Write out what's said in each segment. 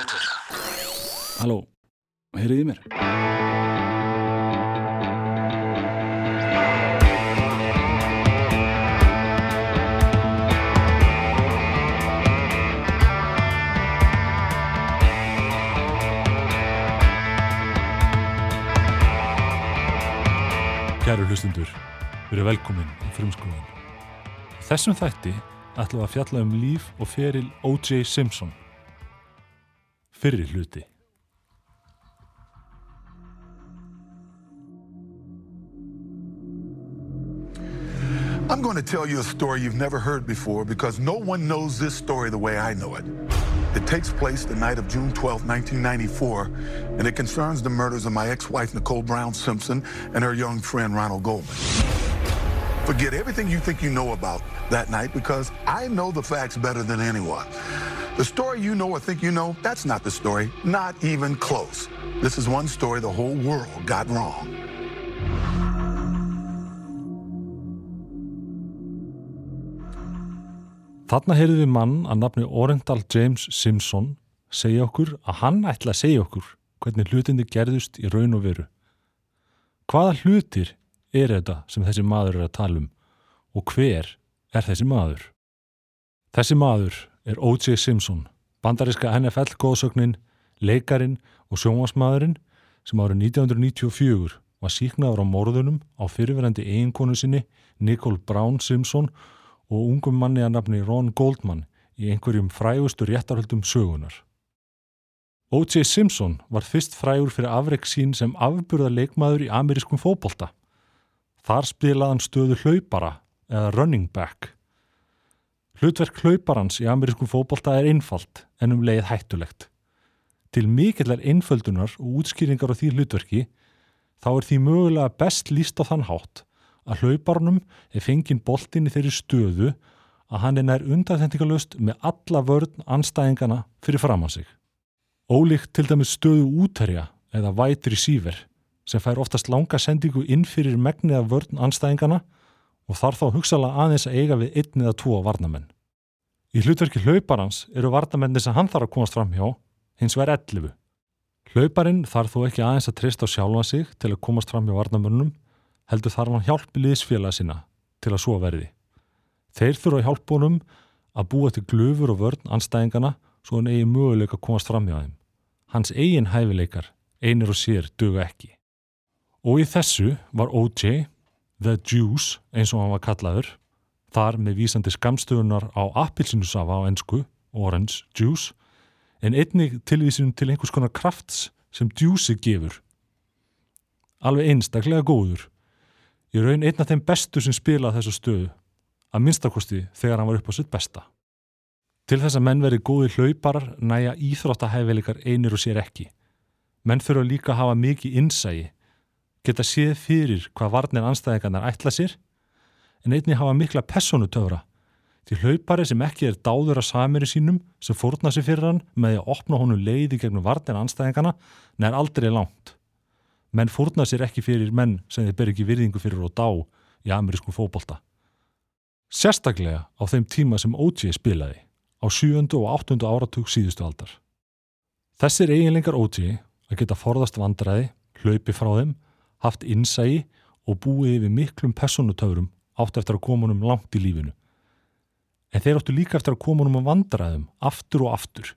Halló, heyriði mér? Kæru hlustundur, við erum velkomin í frumskóðan. Í þessum þætti ætlum við að fjalla um líf og feril O.J. Simpson. Hluti. I'm going to tell you a story you've never heard before because no one knows this story the way I know it. It takes place the night of June 12, 1994, and it concerns the murders of my ex-wife, Nicole Brown Simpson, and her young friend, Ronald Goldman. Forget everything you think you know about that night because I know the facts better than anyone. The story you know or think you know, that's not the story, not even close. This is one story the whole world got wrong. Þarna heyrðum við mann að nafni Orendal James Simpson segja okkur að hann ætla að segja okkur hvernig hlutindi gerðust í raun og veru. Hvaða hlutir er þetta sem þessi maður er að tala um og hver er þessi maður? Þessi maður er O.J. Simpson, bandariska NFL góðsögnin, leikarin og sjónvarsmaðurinn sem árið 1994 var síknaður á morðunum á fyrirverandi eiginkonu sinni Nicole Brown Simpson og ungum manni að nafni Ron Goldman í einhverjum frægustu réttarhöldum sögunar. O.J. Simpson var fyrst frægur fyrir afreg sín sem afburða leikmaður í amerískum fókbólta. Þar spilaði hann stöðu hlaupara eða running back. Hlutverk hlauparans í amerískum fókbólta er einfalt en um leið hættulegt. Til mikillar einföldunar og útskýringar á því hlutverki þá er því mögulega best líst á þann hátt að hlauparnum er fenginn boltin í þeirri stöðu að hann er nær undanþendingalust með alla vörn anstæðingana fyrir framann sig. Ólíkt til dæmis stöðu útherja eða wide receiver sem fær oftast langa sendingu inn fyrir megniða vörn anstæðingana og þarf þá hugsalega aðeins að eiga við einn eða tvo varnamenn. Í hlutverki hlauparans eru varnamenni sem hann þarf að komast fram hjá, hins verð 11. Hlauparinn þarf þó ekki aðeins að treysta á sjálfa sig til að komast fram hjá varnamönnum heldur þarf hann hjálpi liðsfélag sinna til að svo verði. Þeir þurfa hjálpunum að búa til glöfur og vörn anstæðingana svo hann eigi möguleika að komast fram hjá þeim. Hans eigin hæfileikar, einir og sér, dögu ekki. Og í þessu var O.J., The Juice, eins og hann var kallaður, þar með vísandi skamstöðunar á appilsinusafa á ennsku, Orange Juice, en einnig tilvísinum til einhvers konar krafts sem Juice gefur. Alveg einstaklega góður Ég raun einn af þeim bestu sem spila þessu stöðu, að minnstakosti þegar hann var upp á sitt besta. Til þess að menn veri góði hlauparar næja íþróttahæfileikar einir og sér ekki. Menn líka að hafa mikið innsægi, geta séð fyrir hvað varnir anstæðingarnar ætla sér, en einni hafa mikla personutöfra, til hlaupari sem ekki er dáður að samiri sínum sem fórna sér fyrir hann með að opna honu leiði gegnum varnir anstæðingarna nær aldrei langt. Menn fórna sér ekki fyrir menn sem þeir ber ekki virðingu fyrir og dá í amerískum fókbólta. Sérstaklega á þeim tíma sem O.J. spilaði á 7. og 8. áratug síðustu aldar. Þessir eiginlengar O.J. að geta forðast vandræði, hlaupi frá þeim, haft innsægi og búið yfir miklum personutöfurum átt eftir að koma um langt í lífinu. En þeir áttu líka eftir að koma um vandræðum aftur og aftur.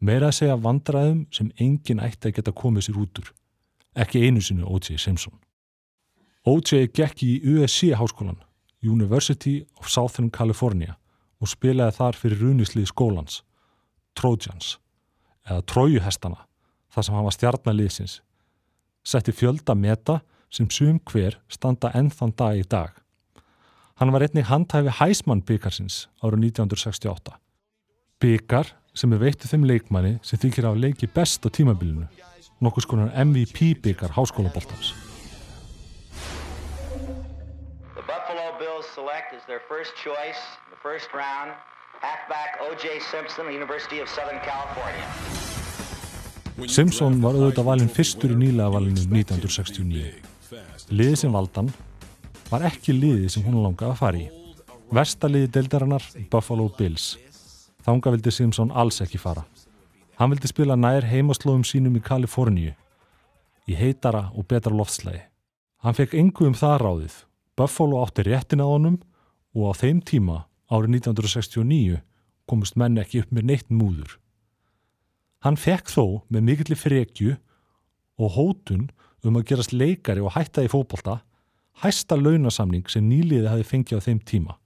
Meira að segja vandræðum sem engin ætti að geta komið sér út úr ekki einu sinu O.J. Simpson. O.J. gekk í USC háskólan, University of Southern California og spilaði þar fyrir runislið skólans, Trojans, eða Trójuhestana, þar sem hann var stjarnaliðsins. Setti fjölda meta sem sum hver standa ennþann dag í dag. Hann var einnig handhæfi Heisman byggarsins árið 1968. Byggar sem er veittu þeim leikmanni sem þykir á leiki best á tímabilinu nokkus konar MVP byggar háskólaboltans. The Buffalo Bills select as their first choice, the first round, halfback O.J. Simpson, University of Southern California. Simpson var auðvitað valinn fyrstur í nýlega valinu 1969. Liðið sem valdan var ekki liðið sem hún langaði að fara í. Versta liði deildarinnar Buffalo Bills. Þánga vildi Simpson alls ekki fara. Hann vildi spila nær heimaslóðum sínum í Kaliforníu, í heitara og betra loftslægi. Hann fekk engu um það ráðið. Buffalo átti réttin að honum og á þeim tíma, árið 1969, komust menn ekki upp með neitt múður. Hann fekk þó með mikillir frekju og hótun um að gerast leikari og hætta í fókbalta hæsta launasamning sem nýliði hafi fengið á þeim tíma.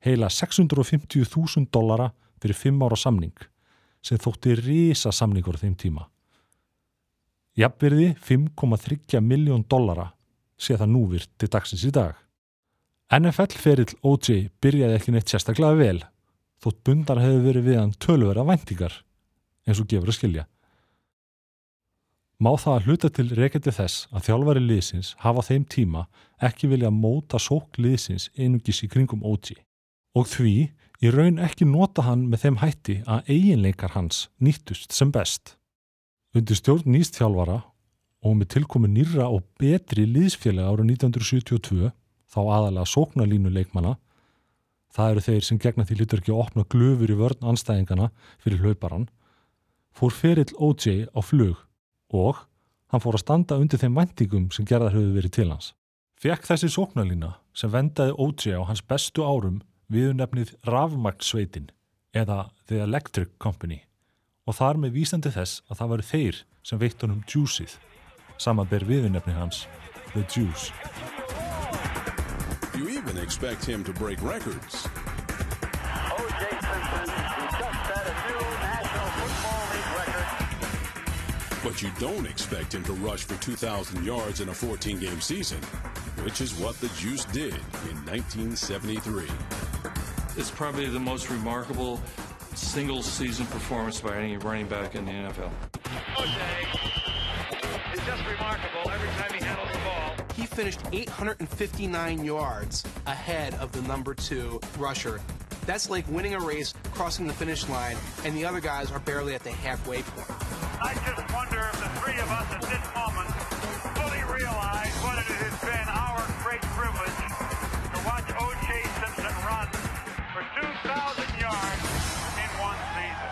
Heila 650.000 dollara fyrir 5 ára samning sem þótti risa samningur á þeim tíma. Jafnverði 5,3 miljón dollara sé það núvirt til dagsins í dag. NFL-ferill OJ byrjaði ekki neitt sérstaklega vel þótt bundar hefur verið við hann tölvera væntingar eins og gefur að skilja. Má það að hluta til reykjandi þess að þjálfari liðsins hafa þeim tíma ekki vilja móta sók liðsins einungis í kringum OG og því í raun ekki nota hann með þeim hætti að eiginleikar hans nýttust sem best. Undir stjórn nýst þjálfara og með tilkomi nýra og betri liðsfélag ára 1972 þá aðalega sóknarlínu leikmana það eru þeir sem gegna því lítur ekki að opna glöfur í vörn anstæðingana fyrir hlauparan fór ferill OJ á flug og hann fór að standa undir þeim vendingum sem gerðar höfðu verið til hans. Fekk þessi sóknarlína sem vendaði OJ á hans bestu árum viðunefnið Ravmagnsveitin eða The Electric Company og þar með vísandi þess að það varu þeir sem veitt honum Juiceið samanber viðunefni hans The Juice. You even expect him to break records. But you don't expect him to rush for 2,000 yards in a 14 game season, which is what the Juice did in 1973. It's probably the most remarkable single season performance by any running back in the NFL. O.J. is just remarkable every time he handles the ball. He finished 859 yards ahead of the number two rusher. That's like winning a race, crossing the finish line, and the other guys are barely at the halfway point. Us at this moment fully realize what it has been our great privilege to watch O.J. Simpson run for 2,000 yards in one season.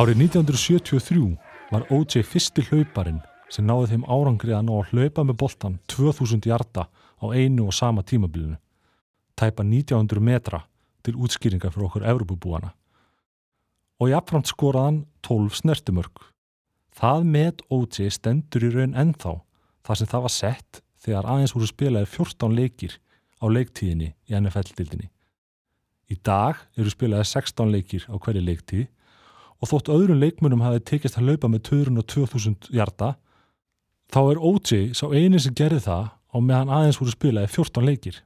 Árið 1973 var O.J. fyrsti hlauparinn sem náði þeim árangri að ná að hlaupa með boltan 2000 hjarta á einu og sama tímabilinu. Tæpa 1900 metra til útskýringa fyrir okkur Evropubúana. Og jafnframt skoraðan 12 snertimörk. Það með O.J. stendur í raun ennþá þar sem það var sett þegar aðeins voru spilaði 14 leikir á leiktíðinni í NFL-dildinni. Í dag eru spilaði 16 leikir á hverju leiktíð og þótt öðrum leikmunum hafi tekist að laupa með 220.000 hjarta þá er OJ sá eini sem gerði það á meðan aðeins voru spilaði 14 leikir.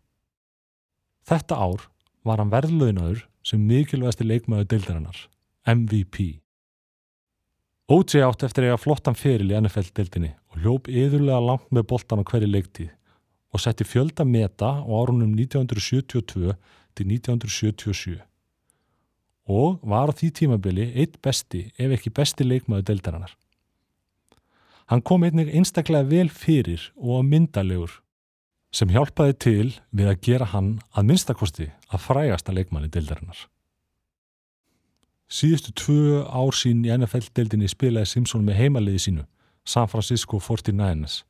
Þetta ár var hann verðlaunaður sem mikilvægasti leikmaður deildarinnar, MVP. OJ átti eftir eiga flottan feril í NFL-deildinni og hljóp yðurlega langt með boltan á hverju leiktíð og setti fjölda meta á árunum 1972 til 1977 og var á því tímabili eitt besti ef ekki besti leikmaður deildarinnar. Hann kom einnig einstaklega vel fyrir og að myndalegur sem hjálpaði til við að gera hann að minnstakosti að frægasta leikmanni deildarinnar. Síðustu tvö ár sín í NFL-deildinni spilaði Simpson með heimaliði sínu, San Francisco 49ers.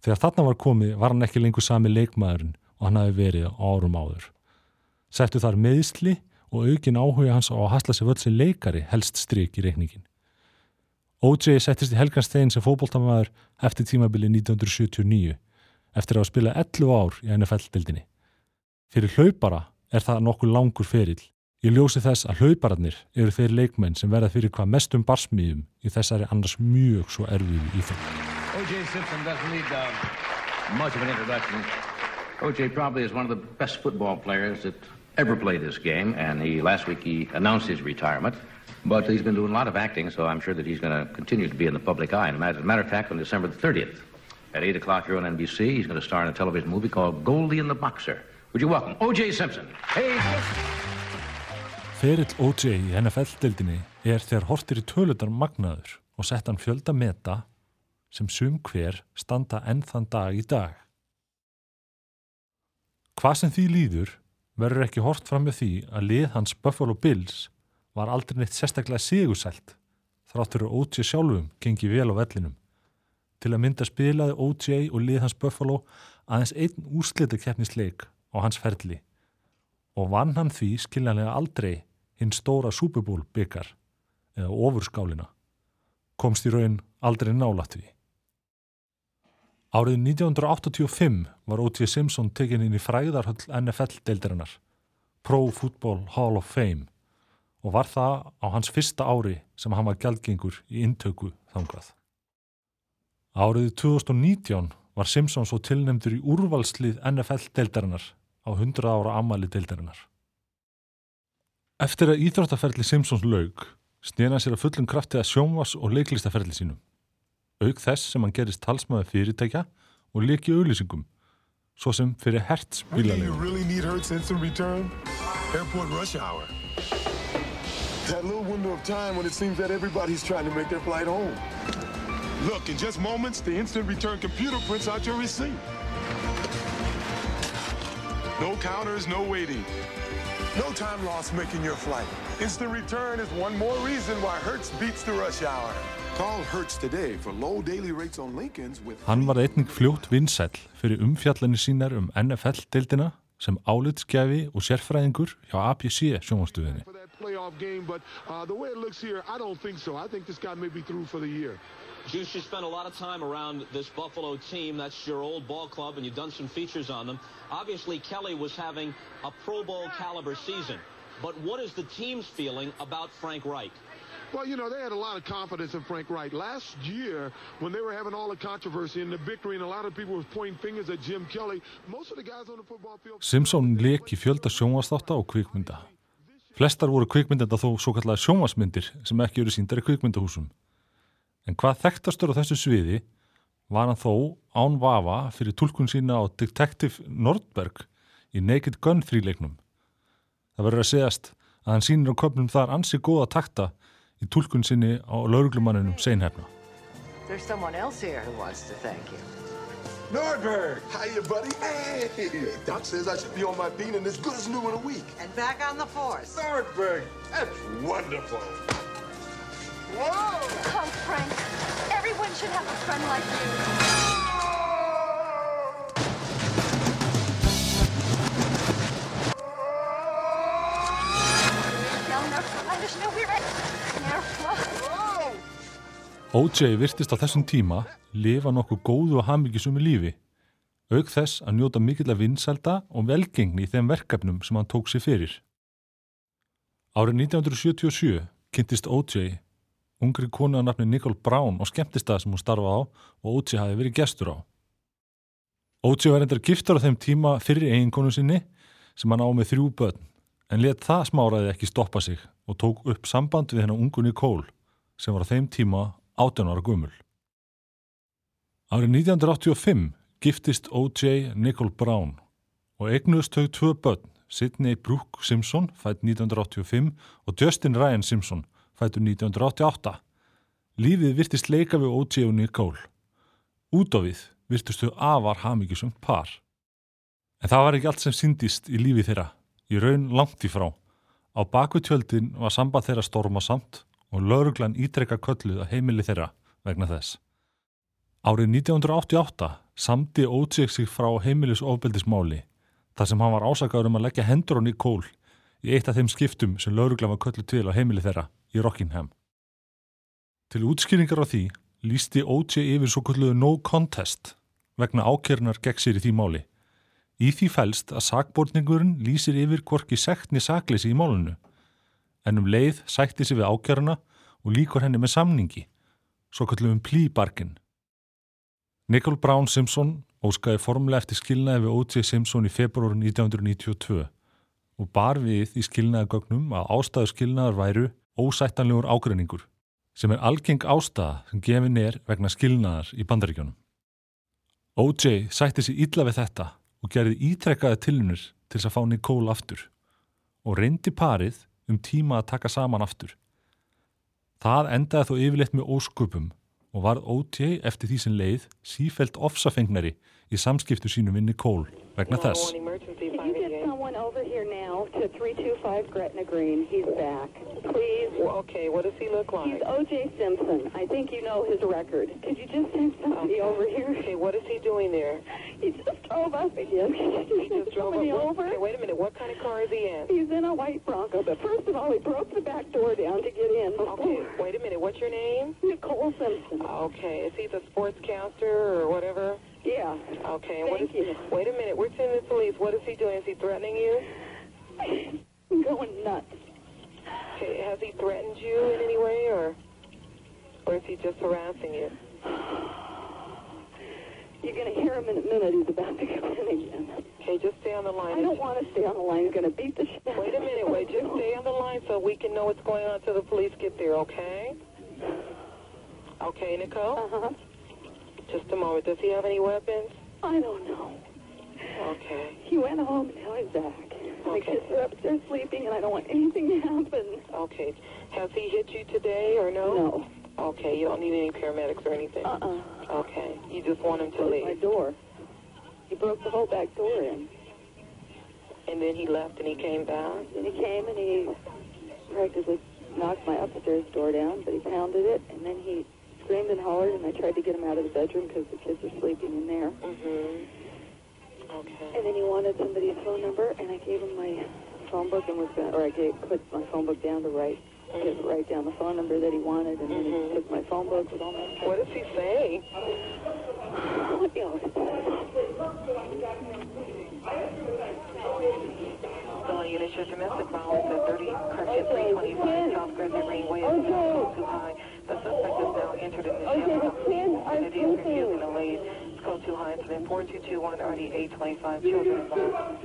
Þegar þarna var komið var hann ekki lengur sami leikmaðurinn og hann hafi verið árum áður. Settu þar meðsli og aukin áhuga hans á að hasla sig völd sem leikari helst stryk í reikningin. O.J. settist í Helganstein sem fótboltamæður eftir tímabili 1979 eftir að spila 11 ár í NFL-dildinni. Fyrir hlaupara er það nokkuð langur ferill. Ég ljósi þess að hlaupararnir eru þeir leikmenn sem verða fyrir hvað mestum í þessari annars mjög svo erfiðu. O.J. Simpson doesn't need uh, much of an introduction. O.J. probably is one of the best football players that ever played this game, and he last week he announced his retirement. But he's been doing a lot of acting, so I'm sure that he's going to continue to be in the public eye. And as a matter of fact, on December the 30th, at 8 o'clock here on NBC, he's going to star in a television movie called Goldie and the Boxer. Would you welcome O.J. Simpson? Hey! Ferill O.J. í NFL-dildinni er þegar hortir í tölutar magnaður og sett hann fjölda meta sem sum hver standa enn þann dag í dag. Hvað sem því líður verður ekki hort fram með því að lið hans Buffalo Bills var aldrei neitt sérstaklega sigursælt þráttur að O.J. sjálfum gengi vel á vellinum. Til að mynda spilaði O.J. og lið hans Buffalo aðeins einn úrslitakeppnisleik á hans ferli og vann hann því skiljanlega aldrei hinn stóra Bowl byggar eða ofurskálina. Komst í raun aldrei nálat við. Árið 1985 var O.J. Simpson tekinn inn í fræðarhöll NFL-deildarinnar, Pro Football Hall of Fame og var það á hans fyrsta ári sem hann var gjaldgengur í intöku þangað. Árið 2019 var Simpson svo tilnemdur í úrvalslið NFL-deildarinnar á 100 ára ammali deildarinnar. Eftir að íþróttaferli Simpsons laug snýna hann sér að fullum krafti að sjónvars og leiklistaferli sínum. Aug þess sem hann gerist talsmaði fyrirtækja og leiki auðlýsingum, svo sem fyrir hertz Do you bílalegu. really. That little window of time when it seems that everybody's trying to make their flight home. Look, in just moments, the instant return computer prints out your receipt. No counters, no waiting. No time lost making your flight. Instant return is one more reason why Hertz beats the rush hour. Call Hertz today for low daily rates on Lincolns with Hann var einnig fljótt vinsæll fyrir umfjallanir sínar um NFL-deildina sem álitsgjafi og sérfræðingur hjá ABC sjónvastuðinni. for that playoff game, but uh, the way it looks here, I don't think so. I think this guy may be through for the year. Juice, you spent a lot of time around this Buffalo team. That's your old ball club, and you've done some features on them. Obviously, Kelly was having a Pro Bowl caliber season. But what is the team's feeling about Frank Reich? Well, you know, they had a lot of confidence in Frank Wright. Last year, when they were having all the controversy and the victory, and a lot of people were pointing fingers at Jim Kelly, most of the guys on the football field... Simpson leik í fjölda sjónvastátta og kvikmynda. Flestar voru kvikmyndenda þó svo kallar sjónvasmyndir sem ekki eru síndar í kvikmyndahúsum. En hvað þekktastur á þessu sviði var hann þó án vafa fyrir tólkun sína á Detective Nordberg í Naked Gun þríleiknum. Það verður að segjast að hann sýnir á köpnum þar ansi góða takta í tólkun sinni á lauruglumanninum seinhefna. There's someone else here who wants to thank you. Nordberg! Hiya, buddy. Hey! Doc says I should be on my feet and as good as new in a week. And back on the force. Nordberg! That's wonderful. Whoa! Oh, Frank. Everyone should have a friend like you. O.J. virtist á þessum tíma lifa nokkuð góðu og hamingisumi lífi, auk þess að njóta mikill að vinsælda og velgengni í þeim verkefnum sem hann tók sér fyrir. Árið 1977 kynntist O.J. ungri konu að nafni Nicole Brown og skemmtistað sem hún starfa á og O.J. hafi verið gestur á. O.J. var endar giftur á þeim tíma fyrir eiginkonu sinni sem hann á með þrjú börn en let það smáraði ekki stoppa sig og tók upp samband við hennar ungu Nicole sem var á þeim tíma 18 ára gumul. Árið 1985 giftist O.J. Nicole Brown og eignuðust þau tvö börn, Sidney Brooke Simpson, fætt 1985 og Justin Ryan Simpson, fættur 1988. Lífið virtist leika við O.J. og Nicole. Út á við virtust þau afar hamingjusumt par. En það var ekki allt sem syndist í lífi þeirra, í raun langt í frá. Á baku tjöldin var samband þeirra stormasamt og lauruglan ítrekka kölluð að heimili þeirra vegna þess. Árið 1988 samdi Ótsík sig frá heimilisofbeldismáli þar sem hann var ásakaður um að leggja hendur á Nicole í eitt af þeim skiptum sem lauruglan var kölluð til á heimili þeirra í Rockingham. Til útskýringar á því lísti OJ yfir svo kalluðu no contest vegna ákjörnar gegn sér í því máli. Í því fælst að sakborningurinn lýsir yfir hvorki sektni sakleysi í málunu, en um leið sætti sér við ákjörna og líkur henni með samningi, svo kalluðum plíbarkin. Nicole Brown Simpson óskaði formulega eftir skilnaði við O.J. Simpson í februar 1992 og bar við í skilnaðagögnum að ástæðu skilnaðar væru ósættanlegur ágreiningur sem er algeng ástæða sem gefin er vegna skilnaðar í bandaríkjónum. O.J. sætti sér illa við þetta og gerði ítrekkaði tilunir til þess að fá Nicole aftur og reyndi parið um tíma að taka saman aftur. Það endaði þó yfirleitt með ósköpum og varð O.J. eftir því sem leið sífelt ofsafengnari í samskiptu sínum við Nicole vegna þess. Over here now, to 325 Gretna Green. He's back. Please. okay, what does he look like? He's O.J. Simpson. I think you know his record. Could you just send somebody over here? Okay, what is he doing there? He just drove up again. He just drove somebody up. over. Okay, wait a minute. What kind of car is he in? He's in a white Bronco, but first of all, he broke the back door down to get in. Okay, wait a minute. What's your name? Nicole Simpson. Okay, is he the sportscaster or whatever? Yeah. Okay, and what Thank is, you. wait a minute. We're sending the police. What is he doing? Is he threatening you? I'm going nuts. Okay, has he threatened you in any way, or or is he just harassing you? You're going to hear him in a minute. He's about to go in again. Okay, just stay on the line. I don't want to stay on the line. He's going to beat the shit. Wait a minute. Wait, just stay on the line so we can know what's going on until the police get there. Okay? Okay, Nicole. Uh huh. Just a moment. Does he have any weapons? I don't know. Okay. He went home. Now he's back. My kids are upstairs sleeping, and I don't want anything to happen. Okay. Has he hit you today or no? No. Okay. You don't need any paramedics or anything. Uh-uh. Okay. You just want him to Broke leave. my door. He broke the whole back door in. And then he left and he came back. And he came and he practically knocked my upstairs door down, but he pounded it, and then he screamed and hollered, and I tried to get him out of the bedroom because the kids are sleeping in there. Mm-hmm. Okay. And then he wanted somebody's phone number, and I gave him my phone book and was going, or I gave put my phone book down to write, to write down the phone number that he wanted, and then he took my phone book with all my. Mm-hmm. What does he say? What he always Calling unit, your domestic violence at 30 Crescent 325 South Grizzly Greenway is now too high. The suspect is now entered in the jail and it is refusing to leave. It's code too high. Incident 4221 RD 825 children involved.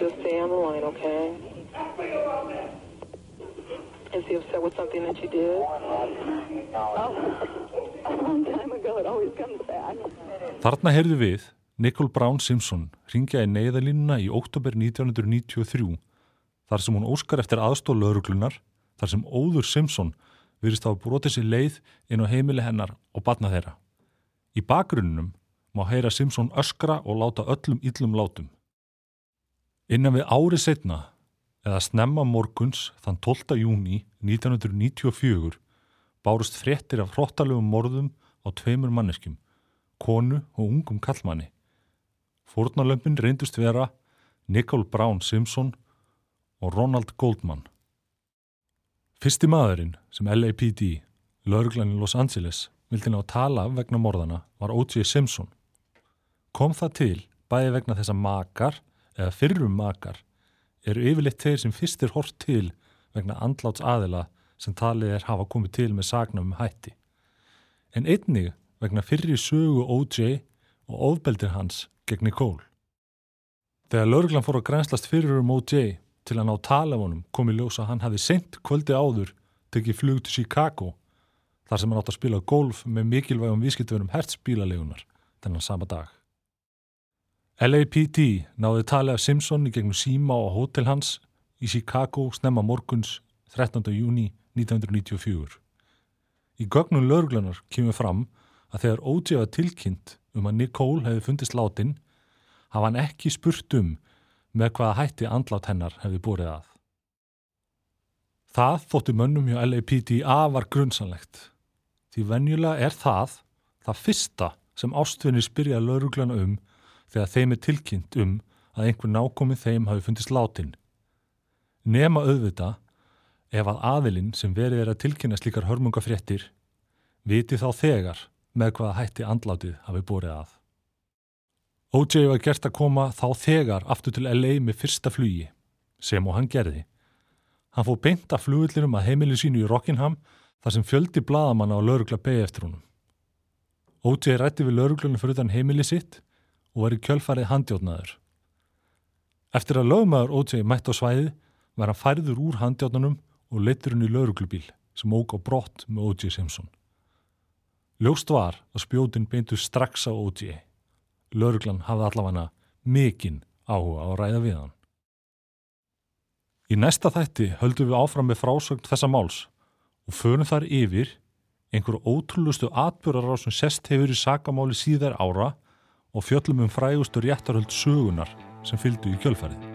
Just stay on the line, okay? Is he upset with something that you did? Oh, a long time ago, it always comes back. Þarna heyrðu við Nicole Brown Simpson ringja í neyðalínuna í oktober 1993 þar sem hún óskar eftir aðstóð lauruglunar þar sem Óður Simpson virðist hafa brotið sér leið inn á heimili hennar og batna þeirra. Í bakgrunnum má heyra Simpson öskra og láta öllum illum látum. Innan við ári setna eða snemma morguns þann 12. júni 1994 bárust fréttir af hróttalegum morðum á tveimur manneskjum, konu og ungum kallmanni. Fórnarlömpin reyndust vera Nicole Brown Simpson og Ronald Goldman. Fyrsti maðurinn sem LAPD, lauruglan í Los Angeles, vildi ná að tala vegna morðana var O.J. Simpson. Kom það til bæði vegna þessa makar eða fyrrum makar eru yfirleitt þeir sem fyrst er hort til vegna andláts aðila sem talið er hafa komið til með sagnum um hætti. En einnig vegna fyrri sögu O.J. og ofbeldir hans gegn Nicole. Þegar lauruglan fór að grænslast fyrir um O.J. til að ná tala af honum kom í ljós að hann hafi sent kvöldi áður tekið flug til Chicago þar sem hann átt að spila golf með mikilvægum vískiptöfunum hertzbílalegunar þennan sama dag. LAPD náði tali af Simpson í gegnum síma og hótel hans í Chicago snemma morguns 13. júni 1994. Í gögnum lauruglunar kemur fram að þegar O.J. var tilkynnt um að Nicole hefði fundist látin hafa hann ekki spurt um með hvaða hætti andlát hennar hefði búrið að. Það þótti mönnum hjá LAPD afar grunnsanlegt. Því venjulega er það það fyrsta sem ástfinni spyrja lauruglana um þegar þeim er tilkynnt um að einhver nákomið þeim hafi fundist látin. Nema auðvita ef að aðilinn sem verið er að tilkynna slíkar hörmungafréttir viti þá þegar með hvaða hætti andlátið hafi búrið að. O.J. var gert að koma þá þegar aftur til LA með fyrsta flugi, sem og hann gerði. Hann fóð beint af flugullinum að heimili sínu í Rockingham þar sem fjöldi bladamanna á laurugla beig eftir honum. O.J. rætti við lauruglunum fyrir utan heimili sitt og var í kjölfarið handjátnaður. Eftir að lögmaður ótsegi mætt á svæði var hann færður úr handjátnanum og leittur hann í lauruglubíl sem óg á brott með O.J. Simpson. Ljóst var að spjótin beintu strax á O.J. Lauruglan hafði allavega mikinn áhuga á að ræða við hann. Í næsta þætti höldum við áfram með frásögn þessa máls og förum þar yfir einhverju ótrúlustu atbyrðar á sem sest hefur í sakamáli síðar ára og fjöllum um frægustu réttaröld sögunar sem fylgdu í kjölfarið.